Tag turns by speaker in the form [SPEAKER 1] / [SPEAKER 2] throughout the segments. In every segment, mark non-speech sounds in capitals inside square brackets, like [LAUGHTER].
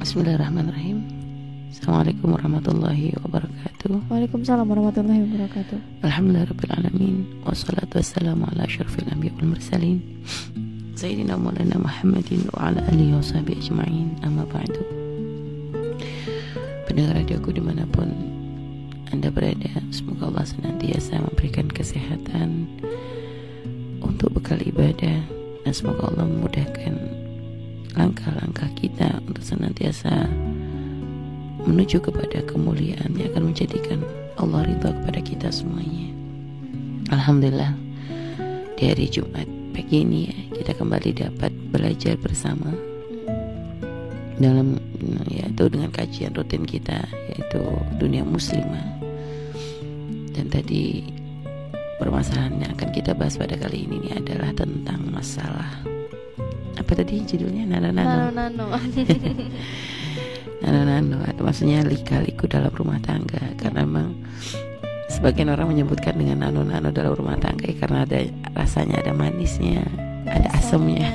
[SPEAKER 1] Bismillahirrahmanirrahim. Assalamualaikum warahmatullahi wabarakatuh.
[SPEAKER 2] Waalaikumsalam warahmatullahi wabarakatuh.
[SPEAKER 1] Alhamdulillahirrahmanirrahim Wassalatu wassalamu ala syarfil anbiya wal mursalin. Sayyidina Maulana Muhammadin wa ala alihi wa sahbihi ajma'in. Amma ba'du. Pendengar radioku di mana pun Anda berada Semoga Allah senantiasa memberikan kesehatan Untuk bekal ibadah Dan semoga Allah memudahkan langkah-langkah kita untuk senantiasa menuju kepada kemuliaan yang akan menjadikan Allah ridha kepada kita semuanya. Alhamdulillah di hari Jumat pagi ini ya, kita kembali dapat belajar bersama dalam yaitu dengan kajian rutin kita yaitu dunia muslimah dan tadi permasalahan yang akan kita bahas pada kali ini, ini adalah tentang masalah apa tadi judulnya? Nano nano
[SPEAKER 2] nano [LAUGHS]
[SPEAKER 1] nano nano atau maksudnya lika-liku dalam rumah tangga. Karena memang sebagian orang menyebutkan dengan nano nano dalam rumah tangga ya, karena ada rasanya ada manisnya ada asamnya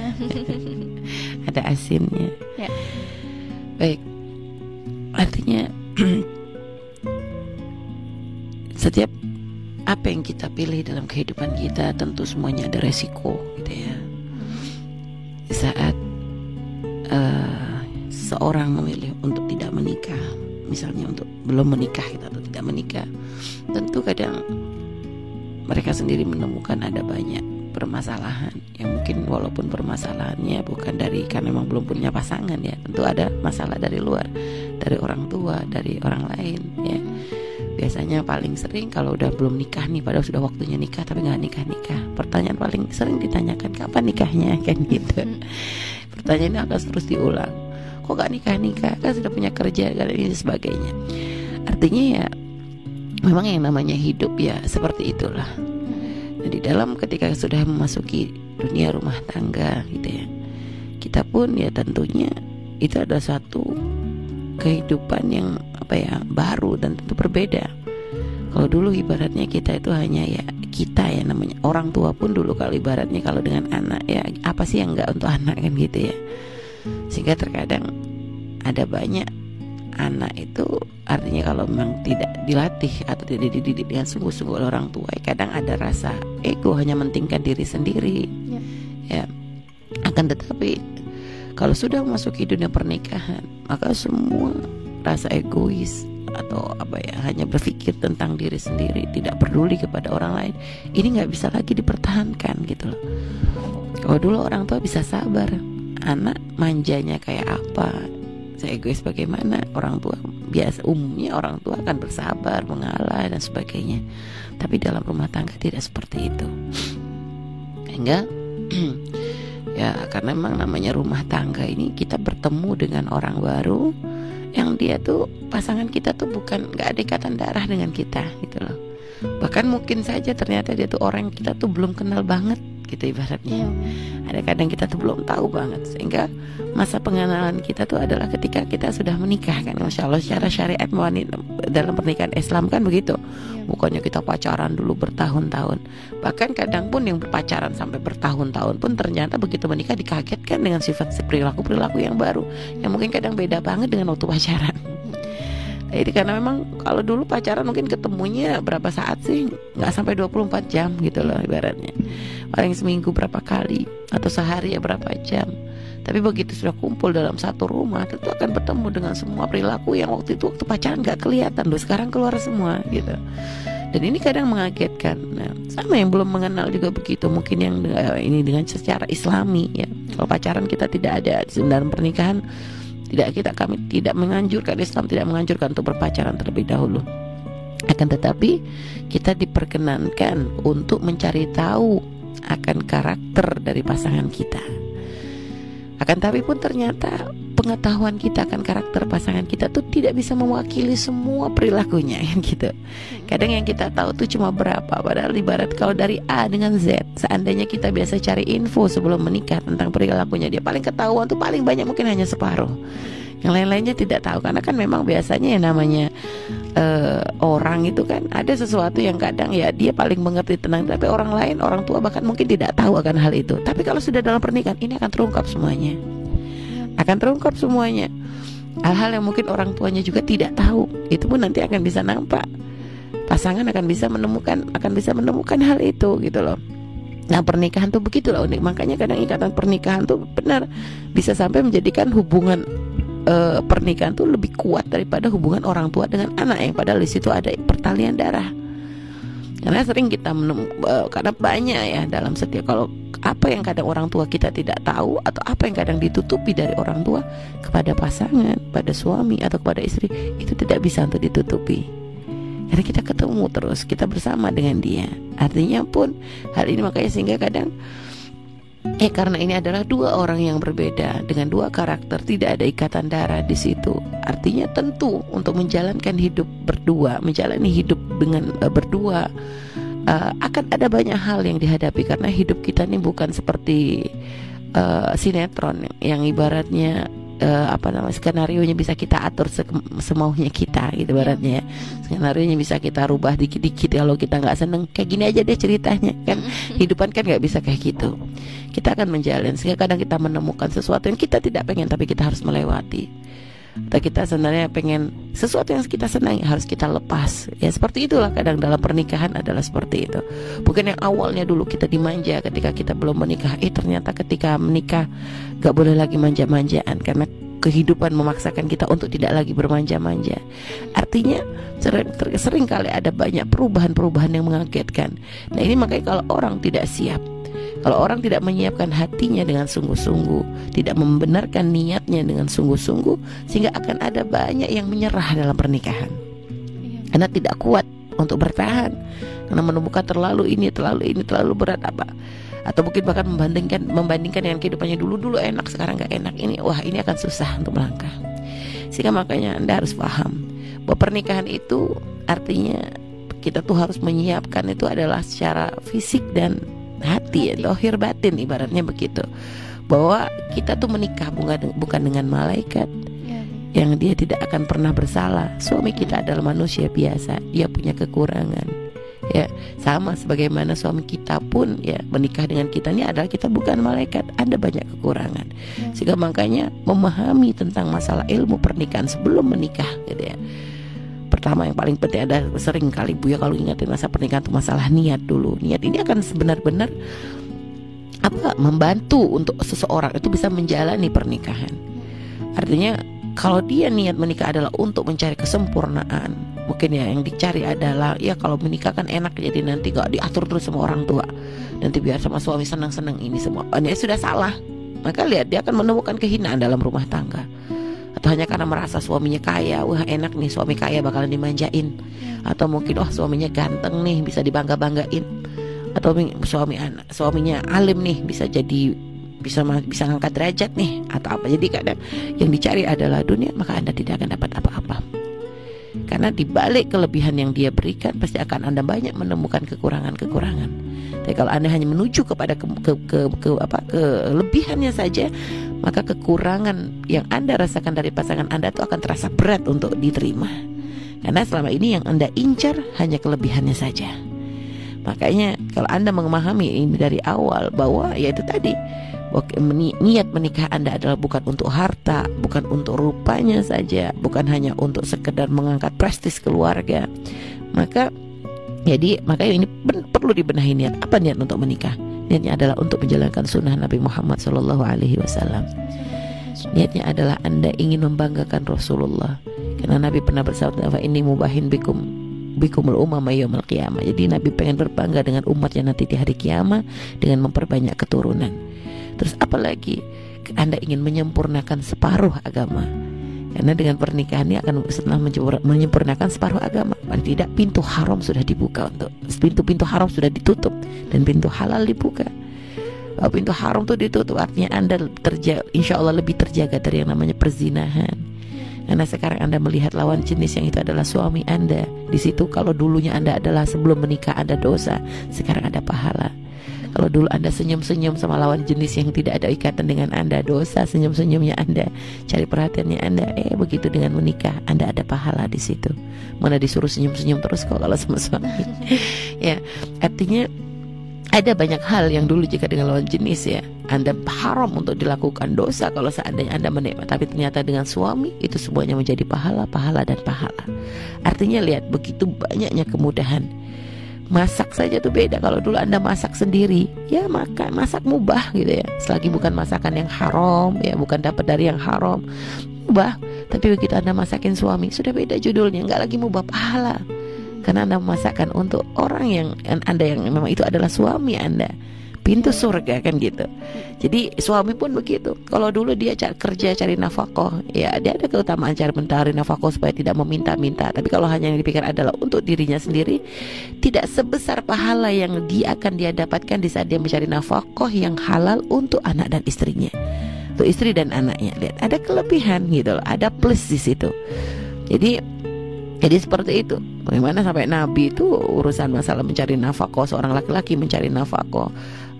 [SPEAKER 1] [LAUGHS] ada asinnya.
[SPEAKER 2] Ya.
[SPEAKER 1] baik. Artinya [CLEARS THROAT] setiap apa yang kita pilih dalam kehidupan kita tentu semuanya ada resiko gitu ya saat uh, seorang memilih untuk tidak menikah misalnya untuk belum menikah gitu, atau tidak menikah tentu kadang mereka sendiri menemukan ada banyak permasalahan yang mungkin walaupun permasalahannya bukan dari karena memang belum punya pasangan ya tentu ada masalah dari luar dari orang tua dari orang lain ya biasanya paling sering kalau udah belum nikah nih padahal sudah waktunya nikah tapi nggak nikah nikah pertanyaan paling sering ditanyakan kapan nikahnya? [LAUGHS] Kan gitu. Pertanyaan ini akan terus diulang. Kok gak nikah nikah kan sudah punya kerja dan ini sebagainya. Artinya ya memang yang namanya hidup ya seperti itulah. Nah, di dalam ketika sudah memasuki dunia rumah tangga gitu ya kita pun ya tentunya itu ada satu kehidupan yang apa ya baru dan tentu berbeda. Kalau dulu ibaratnya kita itu hanya ya kita ya namanya. Orang tua pun dulu kalau ibaratnya kalau dengan anak ya apa sih yang enggak untuk [LAUGHS] anak kan gitu ya. Sehingga terkadang ada banyak anak itu artinya kalau memang tidak dilatih atau tidak dididik dengan sungguh-sungguh oleh orang tua ya kadang ada rasa ego hanya mentingkan diri sendiri.
[SPEAKER 2] Ya.
[SPEAKER 1] ya. Akan tetapi kalau sudah memasuki dunia pernikahan maka semua rasa egois atau apa ya hanya berpikir tentang diri sendiri tidak peduli kepada orang lain ini nggak bisa lagi dipertahankan gitu loh. Kalau dulu orang tua bisa sabar anak manjanya kayak apa saya egois bagaimana orang tua biasa umumnya orang tua akan bersabar mengalah dan sebagainya. Tapi dalam rumah tangga tidak seperti itu. Sehingga [CLEARS THROAT] ya karena memang namanya rumah tangga ini kita bertemu dengan orang baru yang dia tuh pasangan kita tuh bukan nggak ada ikatan darah dengan kita gitu loh. Bahkan mungkin saja ternyata dia tuh orang yang kita tuh belum kenal banget gitu ibaratnya. Ada kadang kita tuh belum tahu banget sehingga masa pengenalan kita tuh adalah ketika kita sudah menikah kan Masya Allah. Secara syariat wanita dalam pernikahan Islam kan begitu. Bukannya kita pacaran dulu bertahun-tahun. Bahkan kadang pun yang berpacaran sampai bertahun-tahun pun ternyata begitu menikah dikagetkan dengan sifat perilaku perilaku yang baru. Yang mungkin kadang beda banget dengan waktu pacaran jadi karena memang kalau dulu pacaran mungkin ketemunya berapa saat sih? Nggak sampai 24 jam gitu loh ibaratnya. Paling seminggu berapa kali atau sehari ya berapa jam. Tapi begitu sudah kumpul dalam satu rumah tentu akan bertemu dengan semua perilaku yang waktu itu waktu pacaran nggak kelihatan loh. Sekarang keluar semua gitu. Dan ini kadang mengagetkan. Nah, sama yang belum mengenal juga begitu. Mungkin yang eh, ini dengan secara islami ya. Kalau pacaran kita tidak ada di dalam pernikahan tidak kita kami tidak menganjurkan Islam tidak menganjurkan untuk berpacaran terlebih dahulu. Akan tetapi kita diperkenankan untuk mencari tahu akan karakter dari pasangan kita. Akan tapi pun ternyata pengetahuan kita akan karakter pasangan kita tuh tidak bisa mewakili semua perilakunya kan gitu. Kadang yang kita tahu tuh cuma berapa padahal ibarat kalau dari A dengan Z seandainya kita biasa cari info sebelum menikah tentang perilakunya dia paling ketahuan tuh paling banyak mungkin hanya separuh. Yang lain-lainnya tidak tahu karena kan memang biasanya yang namanya eh, orang itu kan ada sesuatu yang kadang ya dia paling mengerti tentang tapi orang lain orang tua bahkan mungkin tidak tahu akan hal itu. Tapi kalau sudah dalam pernikahan ini akan terungkap semuanya. Akan terungkap semuanya. hal-hal yang mungkin orang tuanya juga tidak tahu itu pun nanti akan bisa nampak. Pasangan akan bisa menemukan akan bisa menemukan hal itu gitu loh. Nah pernikahan tuh begitu loh unik. Makanya kadang ikatan pernikahan tuh benar Bisa sampai menjadikan hubungan uh, Pernikahan tuh lebih kuat Daripada hubungan orang tua dengan anak Yang padahal di situ ada pertalian darah Karena sering kita menem, uh, Karena banyak ya dalam setiap Kalau apa yang kadang orang tua kita tidak tahu Atau apa yang kadang ditutupi dari orang tua Kepada pasangan, pada suami Atau kepada istri Itu tidak bisa untuk ditutupi karena kita ketemu terus, kita bersama dengan dia. Artinya pun hal ini makanya sehingga kadang Eh karena ini adalah dua orang yang berbeda. Dengan dua karakter, tidak ada ikatan darah di situ. Artinya tentu untuk menjalankan hidup berdua, menjalani hidup dengan uh, berdua uh, akan ada banyak hal yang dihadapi. Karena hidup kita ini bukan seperti uh, sinetron yang ibaratnya uh, apa namanya skenario nya bisa kita atur se semaunya kita gitu baratnya ya. skenario nya bisa kita rubah dikit-dikit kalau kita nggak seneng kayak gini aja deh ceritanya kan? [LAUGHS] Hidupan kan nggak bisa kayak gitu. Kita akan menjalin sehingga kadang kita menemukan sesuatu yang kita tidak pengen tapi kita harus melewati. Atau kita sebenarnya pengen sesuatu yang kita senangi harus kita lepas. Ya seperti itulah kadang dalam pernikahan adalah seperti itu. Bukan yang awalnya dulu kita dimanja ketika kita belum menikah eh ternyata ketika menikah gak boleh lagi manja-manjaan karena kehidupan memaksakan kita untuk tidak lagi bermanja-manja artinya sering, sering kali ada banyak perubahan-perubahan yang mengagetkan nah ini makanya kalau orang tidak siap kalau orang tidak menyiapkan hatinya dengan sungguh-sungguh, tidak membenarkan niatnya dengan sungguh-sungguh, sehingga akan ada banyak yang menyerah dalam pernikahan. Iya. Karena tidak kuat untuk bertahan, karena menemukan terlalu ini, terlalu ini, terlalu berat apa atau mungkin bahkan membandingkan membandingkan dengan kehidupannya dulu. Dulu enak sekarang nggak enak. Ini wah ini akan susah untuk melangkah. Sehingga makanya anda harus paham bahwa pernikahan itu artinya kita tuh harus menyiapkan itu adalah secara fisik dan hati ya dohir batin ibaratnya begitu. Bahwa kita tuh menikah bukan bukan dengan malaikat ya. yang dia tidak akan pernah bersalah. Suami kita adalah manusia biasa. Dia punya kekurangan ya sama sebagaimana suami kita pun ya menikah dengan kita ini adalah kita bukan malaikat. Ada banyak kekurangan. Sehingga makanya memahami tentang masalah ilmu pernikahan sebelum menikah gitu ya. Pertama yang paling penting ada sering kali bu ya kalau ingatin masa pernikahan itu masalah niat dulu. Niat ini akan sebenar-benar apa membantu untuk seseorang itu bisa menjalani pernikahan. Artinya kalau dia niat menikah adalah untuk mencari kesempurnaan mungkin ya yang dicari adalah ya kalau menikah kan enak jadi nanti gak diatur terus sama orang tua. Nanti biar sama suami senang-senang ini semua. Oh, ini sudah salah. Maka lihat dia akan menemukan kehinaan dalam rumah tangga. Atau hanya karena merasa suaminya kaya wah enak nih suami kaya bakalan dimanjain. Atau mungkin oh suaminya ganteng nih bisa dibangga banggain atau suami anak suaminya alim nih bisa jadi bisa bisa ngangkat derajat nih atau apa. Jadi kadang yang dicari adalah dunia maka anda tidak akan dapat apa-apa karena di balik kelebihan yang dia berikan pasti akan anda banyak menemukan kekurangan-kekurangan tapi kalau anda hanya menuju kepada ke, ke, ke, ke apa kelebihannya saja maka kekurangan yang Anda rasakan dari pasangan Anda itu akan terasa berat untuk diterima. Karena selama ini yang Anda incar hanya kelebihannya saja. Makanya kalau Anda memahami ini dari awal bahwa ya itu tadi niat menikah Anda adalah bukan untuk harta, bukan untuk rupanya saja, bukan hanya untuk sekedar mengangkat prestis keluarga. Maka jadi makanya ini perlu dibenahi niat. Apa niat untuk menikah? Niatnya adalah untuk menjalankan sunnah Nabi Muhammad Shallallahu Alaihi Wasallam. Niatnya adalah anda ingin membanggakan Rasulullah. Karena Nabi pernah bersabda, ini mubahin bikum bikumul umam yaumil qiyamah. Jadi Nabi pengen berbangga dengan umatnya nanti di hari kiamat dengan memperbanyak keturunan. Terus apalagi Anda ingin menyempurnakan separuh agama karena dengan pernikahan ini akan setelah menyempurnakan separuh agama. Paling tidak pintu haram sudah dibuka untuk pintu-pintu haram sudah ditutup dan pintu halal dibuka. Pintu haram itu ditutup artinya Anda terja insya Allah lebih terjaga dari yang namanya perzinahan. Karena sekarang Anda melihat lawan jenis yang itu adalah suami Anda. Di situ kalau dulunya Anda adalah sebelum menikah Anda dosa, sekarang ada pahala. Kalau dulu Anda senyum-senyum sama lawan jenis yang tidak ada ikatan dengan Anda, dosa senyum-senyumnya Anda, cari perhatiannya Anda, eh begitu dengan menikah, Anda ada pahala di situ. Mana disuruh senyum-senyum terus kok kalau sama suami. [LAUGHS] ya, artinya ada banyak hal yang dulu jika dengan lawan jenis ya. Anda haram untuk dilakukan dosa kalau seandainya Anda menikmati. Tapi ternyata dengan suami itu semuanya menjadi pahala, pahala dan pahala. Artinya lihat begitu banyaknya kemudahan Masak saja tuh beda. Kalau dulu Anda masak sendiri Ya makan, masak mubah gitu ya. Selagi bukan masakan yang haram ya Bukan dapat dari yang haram Mubah. Tapi begitu Anda masakin suami Sudah beda judulnya. Nggak lagi mubah pahala. Karena Anda memasakkan untuk orang yang Anda yang memang itu adalah suami Anda pintu surga kan gitu. Jadi suami pun begitu. Kalau dulu dia kerja cari nafkah, ya dia ada keutamaan cari mencari nafkah supaya tidak meminta-minta. Tapi kalau hanya yang dipikir adalah untuk dirinya sendiri, tidak sebesar pahala yang dia akan dia dapatkan di saat dia mencari nafkah yang halal untuk anak dan istrinya. Untuk istri dan anaknya. Lihat, ada kelebihan gitu loh, ada plus di situ. Jadi jadi seperti itu. Bagaimana sampai Nabi itu urusan masalah mencari nafkah seorang laki-laki mencari nafkah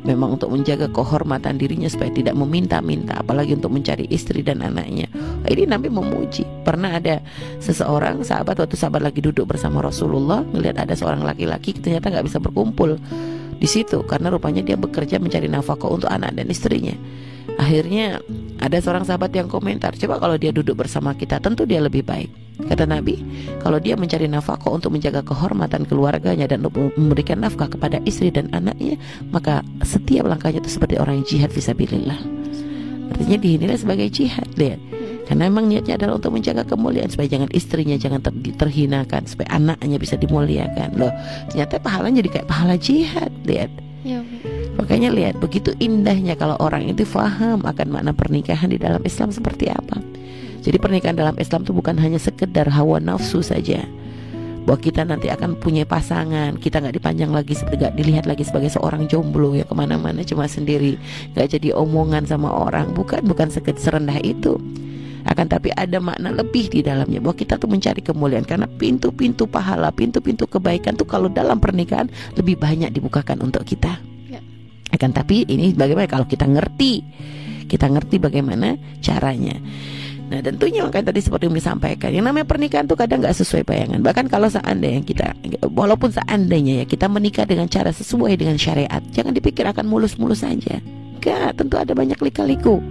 [SPEAKER 1] memang untuk menjaga kehormatan dirinya supaya tidak meminta-minta apalagi untuk mencari istri dan anaknya. Ini Nabi memuji. Pernah ada seseorang sahabat waktu sahabat lagi duduk bersama Rasulullah melihat ada seorang laki-laki ternyata nggak bisa berkumpul di situ karena rupanya dia bekerja mencari nafkah untuk anak dan istrinya. Akhirnya ada seorang sahabat yang komentar coba kalau dia duduk bersama kita tentu dia lebih baik Kata Nabi, kalau dia mencari nafkah untuk menjaga kehormatan keluarganya dan memberikan nafkah kepada istri dan anaknya, maka setiap langkahnya itu seperti orang yang jihad visabilillah. Artinya dinilai sebagai jihad, lihat. Karena memang niatnya adalah untuk menjaga kemuliaan supaya jangan istrinya jangan ter terhinakan, supaya anaknya bisa dimuliakan. Loh, ternyata pahalanya jadi kayak pahala jihad, lihat. Ya, Makanya lihat begitu indahnya kalau orang itu faham akan makna pernikahan di dalam Islam seperti apa. Jadi pernikahan dalam Islam itu bukan hanya sekedar hawa nafsu saja. Bahwa kita nanti akan punya pasangan kita nggak dipanjang lagi nggak dilihat lagi sebagai seorang jomblo ya ke mana-mana cuma sendiri. Nggak jadi omongan sama orang. Bukan bukan sekedar serendah itu. Akan tapi ada makna lebih di dalamnya. Bahwa kita tuh mencari kemuliaan. Karena pintu-pintu pahala pintu-pintu kebaikan tuh kalau dalam pernikahan lebih banyak dibukakan untuk kita. Ya. akan tapi ini bagaimana? Kalau kita ngerti kita ngerti bagaimana caranya Nah tentunya makanya tadi seperti yang disampaikan Yang namanya pernikahan tuh kadang nggak sesuai bayangan. Bahkan kalau seandainya kita Walaupun seandainya ya kita menikah dengan cara sesuai dengan syariat Jangan dipikir akan mulus-mulus saja. Enggak, tentu ada banyak lika-liku.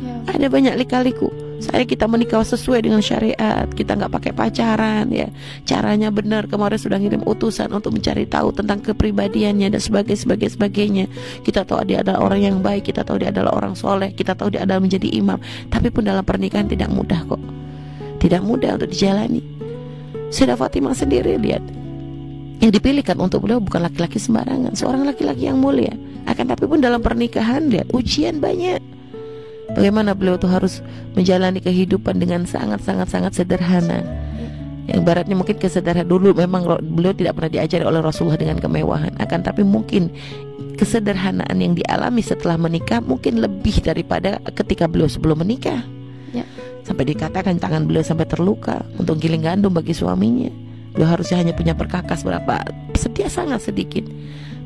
[SPEAKER 1] Ya. Ada banyak lika-liku saya kita menikah sesuai dengan syariat. Kita nggak pakai pacaran ya. Caranya benar. Kemarin sudah ngirim utusan untuk mencari tahu tentang kepribadiannya dan sebagainya sebagai sebagainya. Kita tahu dia adalah orang yang baik. Kita tahu dia adalah orang soleh. Kita tahu dia adalah menjadi imam. Tapi pun dalam pernikahan tidak mudah kok. Tidak mudah untuk dijalani. Sayyidah Fatimah sendiri lihat. Yang dipilihkan untuk beliau bukan laki-laki sembarangan. Seorang laki-laki yang mulia. Akan tapi pun dalam pernikahan lihat ujian banyak Bagaimana beliau tuh harus menjalani kehidupan dengan sangat-sangat-sangat sederhana. Yang baratnya mungkin kesederhanaan dulu memang beliau tidak pernah diajari oleh Rasulullah dengan kemewahan. Akan tapi mungkin kesederhanaan yang dialami setelah menikah mungkin lebih daripada ketika beliau sebelum menikah. Ya. Sampai dikatakan tangan beliau sampai terluka untuk giling gandum bagi suaminya. Beliau harusnya hanya punya perkakas berapa setia sangat sedikit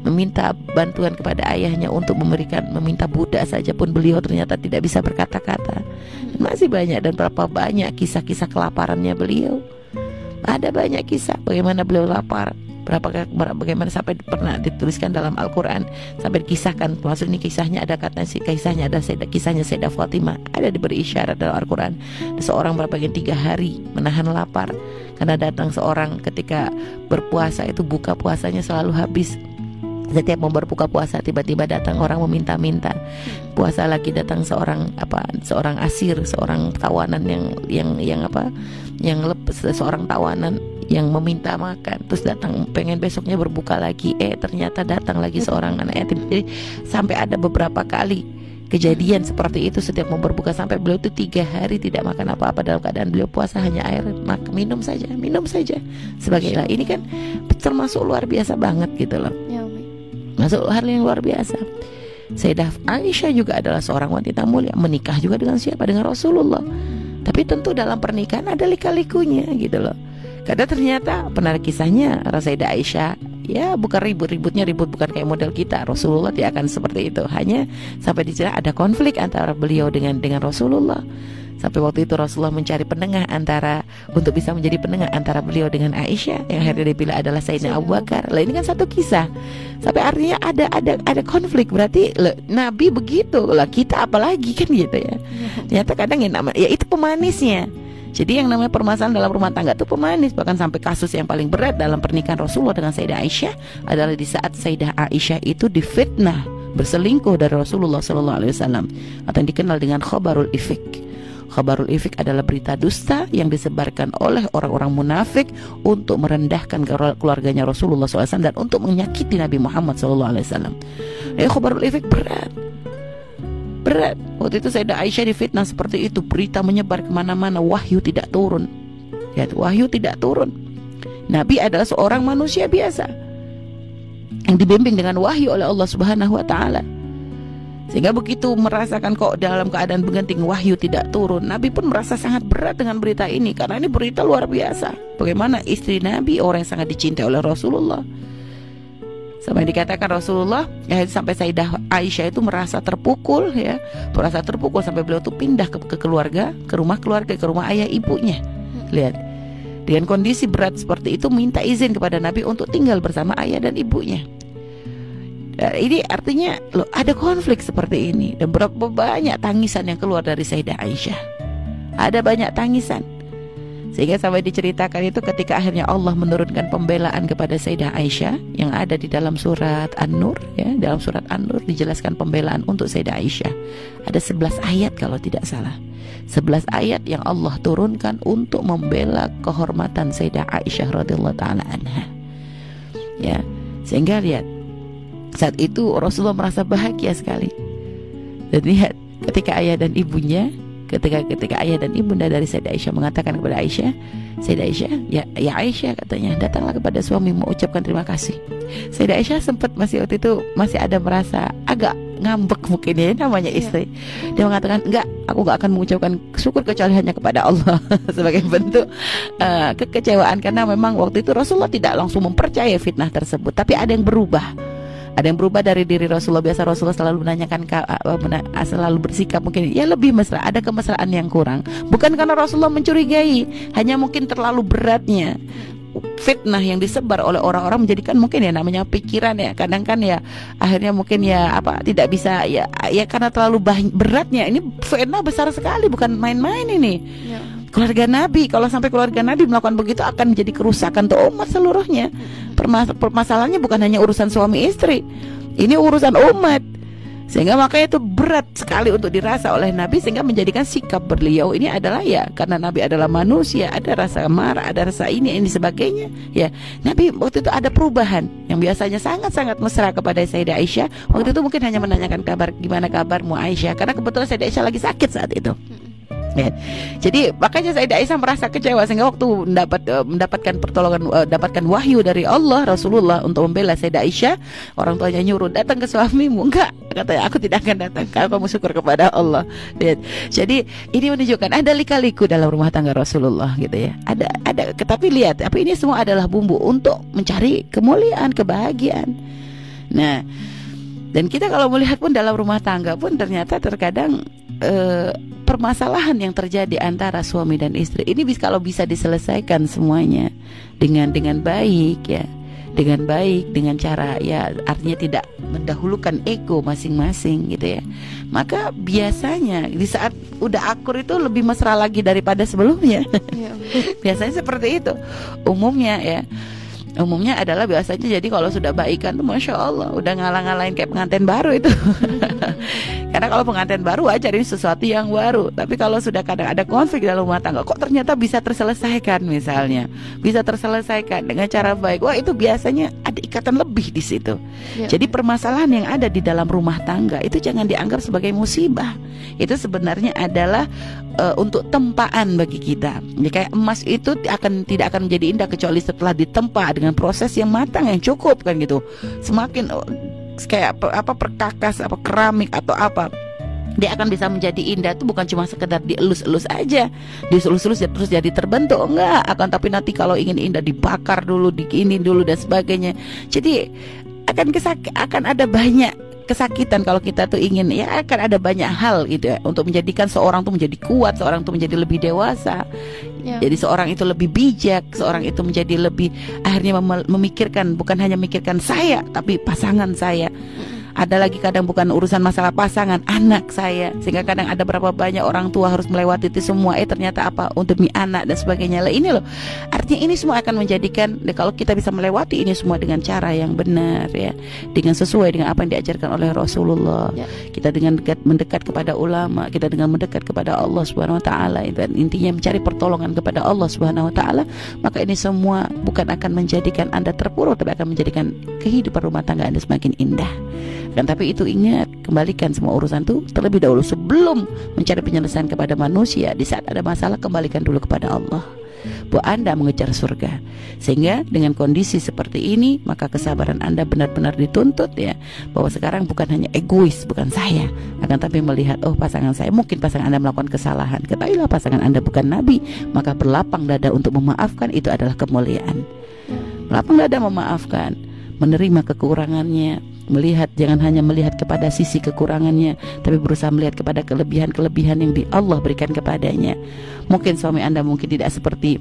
[SPEAKER 1] meminta bantuan kepada ayahnya untuk memberikan meminta budak saja pun beliau ternyata tidak bisa berkata-kata. Masih banyak dan berapa banyak kisah-kisah kelaparannya beliau. Ada banyak kisah bagaimana beliau lapar, berapa bagaimana sampai pernah dituliskan dalam Al-Qur'an sampai dikisahkan. Maksud ini kisahnya ada kata si kisahnya ada seda, kisahnya Sayyidah Fatimah. Ada diberi isyarat dalam Al-Qur'an. Seorang berapa tiga hari menahan lapar. Karena datang seorang ketika berpuasa itu buka puasanya selalu habis setiap mau berbuka puasa tiba-tiba datang orang meminta-minta. Puasa lagi datang seorang apa seorang asir seorang tawanan yang yang yang apa yang lepas seorang tawanan yang meminta makan. Terus datang pengen besoknya berbuka lagi. Eh ternyata datang lagi seorang anak yatim. Jadi sampai ada beberapa kali kejadian seperti itu setiap mau berbuka sampai beliau itu tiga hari tidak makan apa-apa dalam keadaan beliau puasa hanya air mak minum saja minum saja. Sebagai ini kan termasuk luar biasa banget gitu loh Masuk hal yang luar biasa. Sayyidah Aisyah juga adalah seorang wanita mulia Menikah juga dengan siapa? Dengan Rasulullah Tapi tentu dalam pernikahan ada lika-likunya gitu loh Karena ternyata pernah kisahnya Sayyidah Aisyah ya bukan ribut. Ributnya ribut bukan kayak model kita. Rasulullah tidak akan seperti itu. Hanya sampai di ada konflik antara beliau dengan dengan Rasulullah. Sampai waktu itu Rasulullah mencari penengah antara untuk bisa menjadi penengah antara beliau dengan Aisyah. Yang akhirnya dipilih adalah Sayyidina Abu Bakar. Lah ini kan satu kisah. Sampai artinya ada ada ada konflik. Berarti le, Nabi begitu. Lah kita apalagi? Kan gitu ya. Ternyata kadang ya nama ya itu pemanisnya. Jadi yang namanya permasalahan dalam rumah tangga itu pemanis bahkan sampai kasus yang paling berat dalam pernikahan Rasulullah dengan Sayyidah Aisyah adalah di saat Sayyidah Aisyah itu difitnah berselingkuh dari Rasulullah Wasallam atau yang dikenal dengan khobarul ifik. Khabarul ifik adalah berita dusta yang disebarkan oleh orang-orang munafik untuk merendahkan keluarganya Rasulullah SAW dan untuk menyakiti Nabi Muhammad SAW. Ya khabarul ifik berat. Berat. Waktu itu Sayyidah Aisyah difitnah seperti itu. Berita menyebar ke mana-mana. Wahyu tidak turun. Ya, wahyu tidak turun. Nabi adalah seorang manusia biasa yang dibimbing dengan wahyu oleh Allah Subhanahu wa taala. Sehingga begitu merasakan kok dalam keadaan bergenting wahyu tidak turun Nabi pun merasa sangat berat dengan berita ini Karena ini berita luar biasa Bagaimana istri Nabi orang yang sangat dicintai oleh Rasulullah Sampai dikatakan Rasulullah ya, Sampai Sayyidah Aisyah itu merasa terpukul ya. Merasa terpukul sampai beliau itu pindah ke, ke keluarga Ke rumah keluarga, ke rumah ayah ibunya. Lihat. Dengan kondisi berat seperti itu Minta izin kepada Nabi untuk tinggal bersama ayah dan ibunya. Dan ini artinya loh, ada konflik seperti ini. Dan berapa banyak tangisan yang keluar dari Sayyidah Aisyah. Ada banyak tangisan. Sehingga sampai diceritakan itu ketika akhirnya Allah menurunkan pembelaan kepada Sayyidah Aisyah yang ada di dalam surat An-Nur ya, dalam surat An-Nur dijelaskan pembelaan untuk Sayyidah Aisyah. Ada 11 ayat kalau tidak salah. 11 ayat yang Allah turunkan untuk membela kehormatan Sayyidah Aisyah radhiyallahu taala anha. Ya. Sehingga lihat saat itu Rasulullah merasa bahagia sekali. Dan lihat ketika ayah dan ibunya ketika ketika ayah dan ibunda dari Sayyidah Aisyah mengatakan kepada Aisyah, Sayyidah Aisyah, ya, ya Aisyah katanya, datanglah kepada suami mengucapkan terima kasih. Sayyidah Aisyah sempat masih waktu itu masih ada merasa agak ngambek mungkin ya namanya iya. istri. Dia mengatakan enggak, aku enggak akan mengucapkan syukur kecuali hanya kepada Allah [LAUGHS] sebagai bentuk uh, kekecewaan karena memang waktu itu Rasulullah tidak langsung mempercayai fitnah tersebut, tapi ada yang berubah ada yang berubah dari diri Rasulullah biasa Rasulullah selalu menanyakan selalu bersikap mungkin ya lebih mesra ada kemesraan yang kurang. Bukan karena Rasulullah mencurigai hanya mungkin terlalu beratnya. Fitnah yang disebar oleh orang-orang menjadikan mungkin ya namanya pikiran ya kadang kan ya akhirnya mungkin ya apa tidak bisa ya ya karena terlalu beratnya. Ini fitnah besar sekali bukan main-main ini. Ya keluarga Nabi kalau sampai keluarga Nabi melakukan begitu akan menjadi kerusakan untuk umat seluruhnya. Permas permasalahannya bukan hanya urusan suami istri ini urusan umat. Sehingga makanya itu berat sekali untuk dirasa oleh Nabi sehingga menjadikan sikap beliau ini adalah ya karena Nabi adalah manusia ada rasa marah ada rasa ini ini sebagainya ya. Nabi waktu itu ada perubahan yang biasanya sangat-sangat mesra kepada Sayyidah Aisyah. Waktu itu mungkin hanya menanyakan kabar gimana kabarmu Aisyah? Karena kebetulan Sayyidah Aisyah lagi sakit saat itu Ya. Jadi makanya Sayyidah Aisyah merasa kecewa sehingga waktu mendapat uh, mendapatkan pertolongan uh, dapatkan wahyu dari Allah Rasulullah untuk membela Sayyidah Aisyah, orang tuanya nyuruh datang ke suamimu. Enggak, katanya aku tidak akan datang. Kalau kamu syukur kepada Allah. Lihat. Jadi ini menunjukkan ada lika-liku dalam rumah tangga Rasulullah gitu ya. Ada ada tetapi lihat, tapi ini semua adalah bumbu untuk mencari kemuliaan, kebahagiaan. Nah, dan kita kalau melihat pun dalam rumah tangga pun ternyata terkadang uh, permasalahan yang terjadi antara suami dan istri. Ini bisa kalau bisa diselesaikan semuanya dengan dengan baik ya. Dengan baik dengan cara ya artinya tidak mendahulukan ego masing-masing gitu ya. Maka biasanya di saat udah akur itu lebih mesra lagi daripada sebelumnya. Ya, [LAUGHS] biasanya seperti itu. Umumnya ya. Umumnya adalah biasanya jadi kalau sudah baikan tuh masya Allah udah ngalah-ngalahin kayak pengantin baru itu [LAUGHS] karena kalau pengantin baru aja ini sesuatu yang baru. Tapi kalau sudah kadang ada konflik dalam rumah tangga kok ternyata bisa terselesaikan misalnya? Bisa terselesaikan dengan cara baik. Wah itu biasanya ada ikatan lebih di situ. Ya. jadi permasalahan yang ada di dalam rumah tangga itu jangan dianggap sebagai musibah. Itu sebenarnya adalah uh, untuk tempaan bagi kita. Ya, kayak emas itu akan tidak akan menjadi indah kecuali setelah ditempa dengan proses yang matang yang cukup kan gitu. Semakin kayak apa, perkakas apa keramik atau apa dia akan bisa menjadi indah. Itu bukan cuma sekedar dielus-elus aja. Dielus-elus ya terus jadi terbentuk. Enggak akan tapi nanti kalau ingin indah dibakar dulu diinin dulu dan sebagainya. Jadi akan kesak akan ada banyak kesakitan kalau kita tuh ingin ya akan ada banyak hal gitu ya untuk menjadikan seorang tuh menjadi kuat seorang tuh menjadi lebih dewasa ya. jadi seorang itu lebih bijak seorang itu menjadi lebih akhirnya memikirkan bukan hanya memikirkan saya tapi pasangan saya ada lagi kadang bukan urusan masalah pasangan anak saya. Sehingga kadang ada berapa banyak orang tua harus melewati itu semua. Eh ternyata apa? Untuk mi anak dan sebagainya. Lah ini loh. Artinya ini semua akan menjadikan kalau kita bisa melewati ini semua dengan cara yang benar ya. Dengan sesuai dengan apa yang diajarkan oleh Rasulullah. Ya. kita dengan dekat mendekat kepada ulama kita dengan mendekat kepada Allah Subhanahu Wa Taala. Dan intinya mencari pertolongan kepada Allah Subhanahu Wa Taala maka ini semua bukan akan menjadikan anda terpuruk tapi akan menjadikan kehidupan rumah tangga anda semakin indah dan tapi itu ingat, kembalikan semua urusan itu terlebih dahulu sebelum mencari penyelesaian kepada manusia. Di saat ada masalah kembalikan dulu kepada Allah. Bahwa Anda mengejar surga. Sehingga dengan kondisi seperti ini, maka kesabaran Anda benar-benar dituntut ya. Bahwa sekarang bukan hanya egois, bukan saya, akan tapi melihat oh pasangan saya mungkin pasangan Anda melakukan kesalahan. Ketahuilah pasangan Anda bukan nabi, maka berlapang dada untuk memaafkan itu adalah kemuliaan. Berlapang dada memaafkan, menerima kekurangannya, melihat jangan hanya melihat kepada sisi kekurangannya tapi berusaha melihat kepada kelebihan-kelebihan yang di Allah berikan kepadanya. Mungkin suami anda mungkin tidak seperti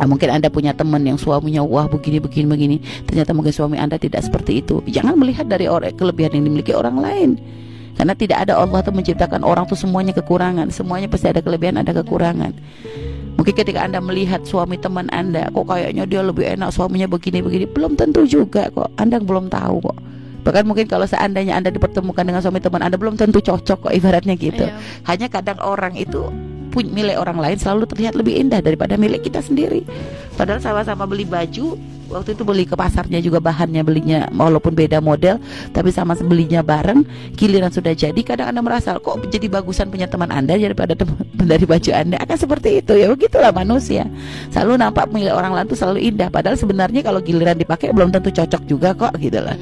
[SPEAKER 1] Nah, mungkin anda punya teman yang suaminya wah begini begini begini. Ternyata mungkin suami anda tidak seperti itu. Jangan melihat dari orang kelebihan yang dimiliki orang lain. Karena tidak ada Allah tuh menciptakan orang tuh semuanya kekurangan. Semuanya pasti ada kelebihan ada kekurangan. Mungkin ketika Anda melihat suami teman Anda, kok kayaknya dia lebih enak suaminya begini-begini, belum tentu juga kok. Anda belum tahu kok. Bahkan mungkin kalau seandainya Anda dipertemukan dengan suami teman Anda belum tentu cocok kok ibaratnya gitu. Iya. Hanya kadang orang itu punya milik orang lain selalu terlihat lebih indah daripada milik kita sendiri. Padahal sama-sama beli baju, waktu itu beli ke pasarnya juga bahannya belinya walaupun beda model, tapi sama belinya bareng, giliran sudah jadi kadang Anda merasa kok jadi bagusan punya teman Anda daripada teman [LAUGHS] dari baju Anda. Akan seperti itu ya, begitulah manusia. Selalu nampak milik orang lain itu selalu indah, padahal sebenarnya kalau giliran dipakai belum tentu cocok juga kok gitu lah.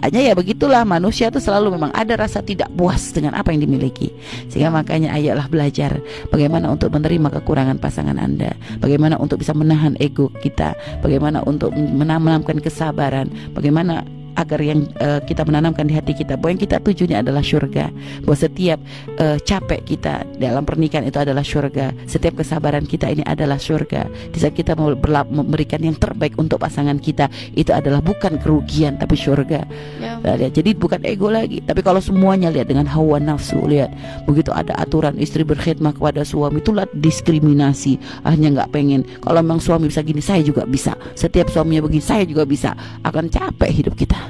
[SPEAKER 1] Hanya ya begitulah manusia itu selalu memang ada rasa tidak puas dengan apa yang dimiliki. Sehingga makanya ayolah belajar bagaimana untuk menerima kekurangan pasangan Anda, bagaimana untuk bisa menahan ego kita, bagaimana untuk menanamkan kesabaran, bagaimana agar yang uh, kita menanamkan di hati kita bahwa yang kita tujunya adalah surga bahwa setiap uh, capek kita dalam pernikahan itu adalah surga setiap kesabaran kita ini adalah surga di saat kita mau memberikan yang terbaik untuk pasangan kita itu adalah bukan kerugian tapi surga ya. nah, lihat jadi bukan ego lagi. Tapi kalau semuanya lihat dengan hawa nafsu lihat. Begitu ada aturan istri berkhidmat kepada suami itulah diskriminasi. Akhirnya nggak pengen. Kalau memang suami bisa gini saya juga bisa. Setiap suaminya begini saya juga bisa. Akan capek hidup kita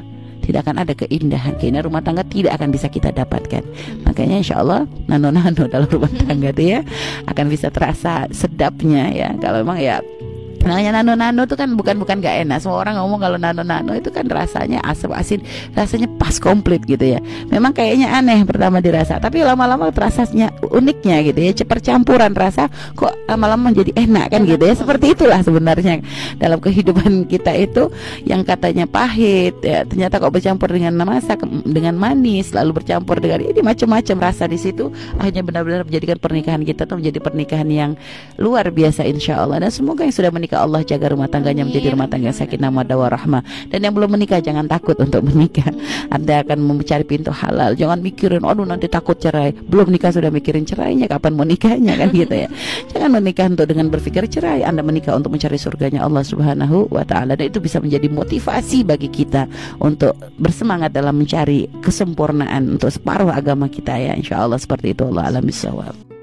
[SPEAKER 1] tidak akan ada keindahan. Keindahan rumah tangga tidak akan bisa kita dapatkan. Makanya insya Allah nano-nano dalam rumah tangga itu ya akan bisa terasa sedapnya ya. Kalau memang ya namanya nano-nano itu kan bukan bukan gak enak. Semua orang ngomong kalau nano-nano itu kan rasanya asam asin rasanya pas komplit gitu ya. Memang kayaknya aneh pertama dirasa tapi lama-lama terasanya uniknya gitu ya. Campuran rasa kok lama-lama menjadi enak kan gitu ya. Seperti itulah sebenarnya dalam kehidupan kita itu yang katanya pahit ya ternyata kok bercampur dengan masak dengan manis lalu bercampur dengan ini macam-macam rasa di situ akhirnya benar-benar menjadikan pernikahan kita tuh menjadi pernikahan yang luar biasa insya Allah. Dan semoga yang sudah menikah Allah jaga rumah tangganya menjadi rumah tangga yang sakinah mawaddah rahmah. Dan yang belum menikah jangan takut untuk menikah. Anda akan mencari pintu halal. Jangan mikirin aduh nanti takut cerai. Belum nikah sudah mikirin cerainya kapan mau nikahnya kan gitu ya. Jangan menikah untuk dengan berpikir cerai. Anda menikah untuk mencari surganya Allah Subhanahu wa taala dan itu bisa menjadi motivasi bagi kita untuk bersemangat dalam mencari kesempurnaan untuk separuh agama kita ya. Insya Allah seperti itu Allah alam bisawab.